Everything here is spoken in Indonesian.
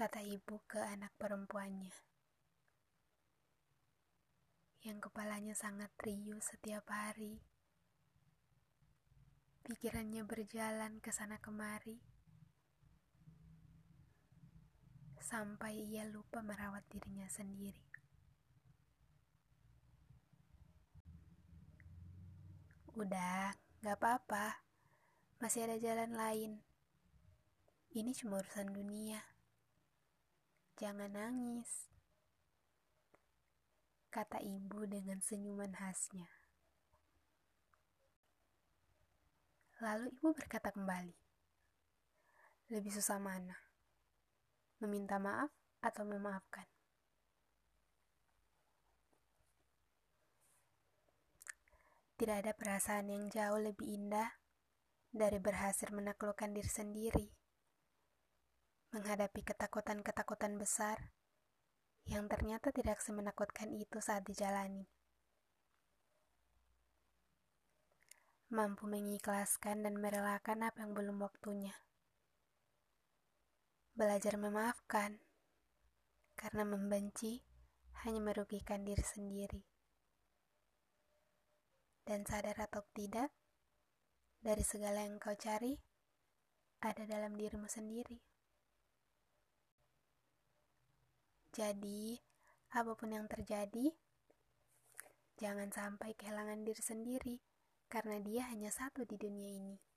kata ibu ke anak perempuannya. Yang kepalanya sangat riuh setiap hari. Pikirannya berjalan ke sana kemari. Sampai ia lupa merawat dirinya sendiri. Udah, gak apa-apa. Masih ada jalan lain. Ini cuma urusan dunia. Jangan nangis, kata ibu dengan senyuman khasnya. Lalu ibu berkata kembali, lebih susah mana? Meminta maaf atau memaafkan? Tidak ada perasaan yang jauh lebih indah dari berhasil menaklukkan diri sendiri, menghadapi ketakutan-ketakutan besar yang ternyata tidak semenakutkan itu saat dijalani. Mampu mengikhlaskan dan merelakan apa yang belum waktunya. Belajar memaafkan, karena membenci hanya merugikan diri sendiri dan sadar atau tidak, dari segala yang kau cari, ada dalam dirimu sendiri. Jadi, apa pun yang terjadi, jangan sampai kehilangan diri sendiri, karena dia hanya satu di dunia ini.